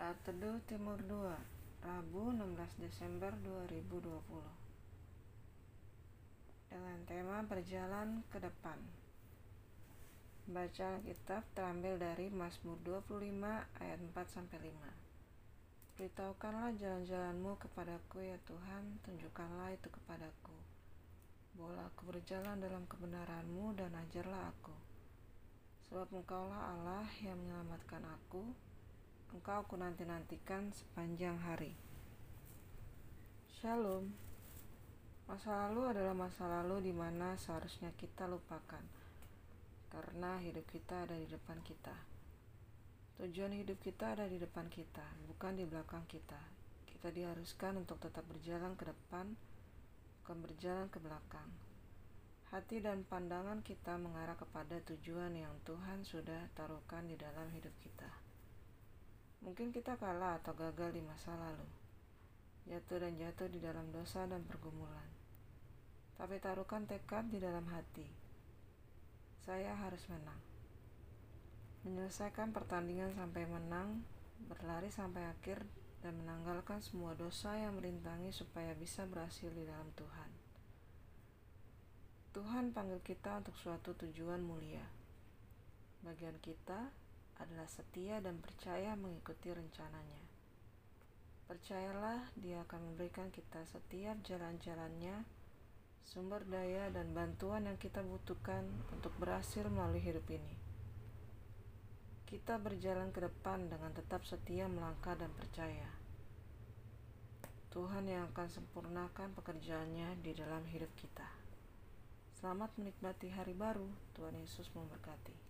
Saat Teduh Timur 2 Rabu 16 Desember 2020 Dengan tema Berjalan ke Depan Baca Alkitab terambil dari Mazmur 25 ayat 4-5 Beritahukanlah jalan-jalanmu kepadaku ya Tuhan, tunjukkanlah itu kepadaku. Bawalah aku berjalan dalam kebenaranmu dan ajarlah aku. Sebab engkaulah Allah yang menyelamatkan aku, engkau ku nanti-nantikan sepanjang hari. Shalom. Masa lalu adalah masa lalu di mana seharusnya kita lupakan, karena hidup kita ada di depan kita. Tujuan hidup kita ada di depan kita, bukan di belakang kita. Kita diharuskan untuk tetap berjalan ke depan, bukan berjalan ke belakang. Hati dan pandangan kita mengarah kepada tujuan yang Tuhan sudah taruhkan di dalam hidup kita. Mungkin kita kalah atau gagal di masa lalu, jatuh dan jatuh di dalam dosa dan pergumulan. Tapi taruhkan tekad di dalam hati. Saya harus menang menyelesaikan pertandingan sampai menang, berlari sampai akhir, dan menanggalkan semua dosa yang merintangi supaya bisa berhasil di dalam Tuhan. Tuhan panggil kita untuk suatu tujuan mulia. Bagian kita adalah setia dan percaya mengikuti rencananya. Percayalah, Dia akan memberikan kita setiap jalan-jalannya, sumber daya, dan bantuan yang kita butuhkan untuk berhasil melalui hidup ini kita berjalan ke depan dengan tetap setia melangkah dan percaya. Tuhan yang akan sempurnakan pekerjaannya di dalam hidup kita. Selamat menikmati hari baru. Tuhan Yesus memberkati.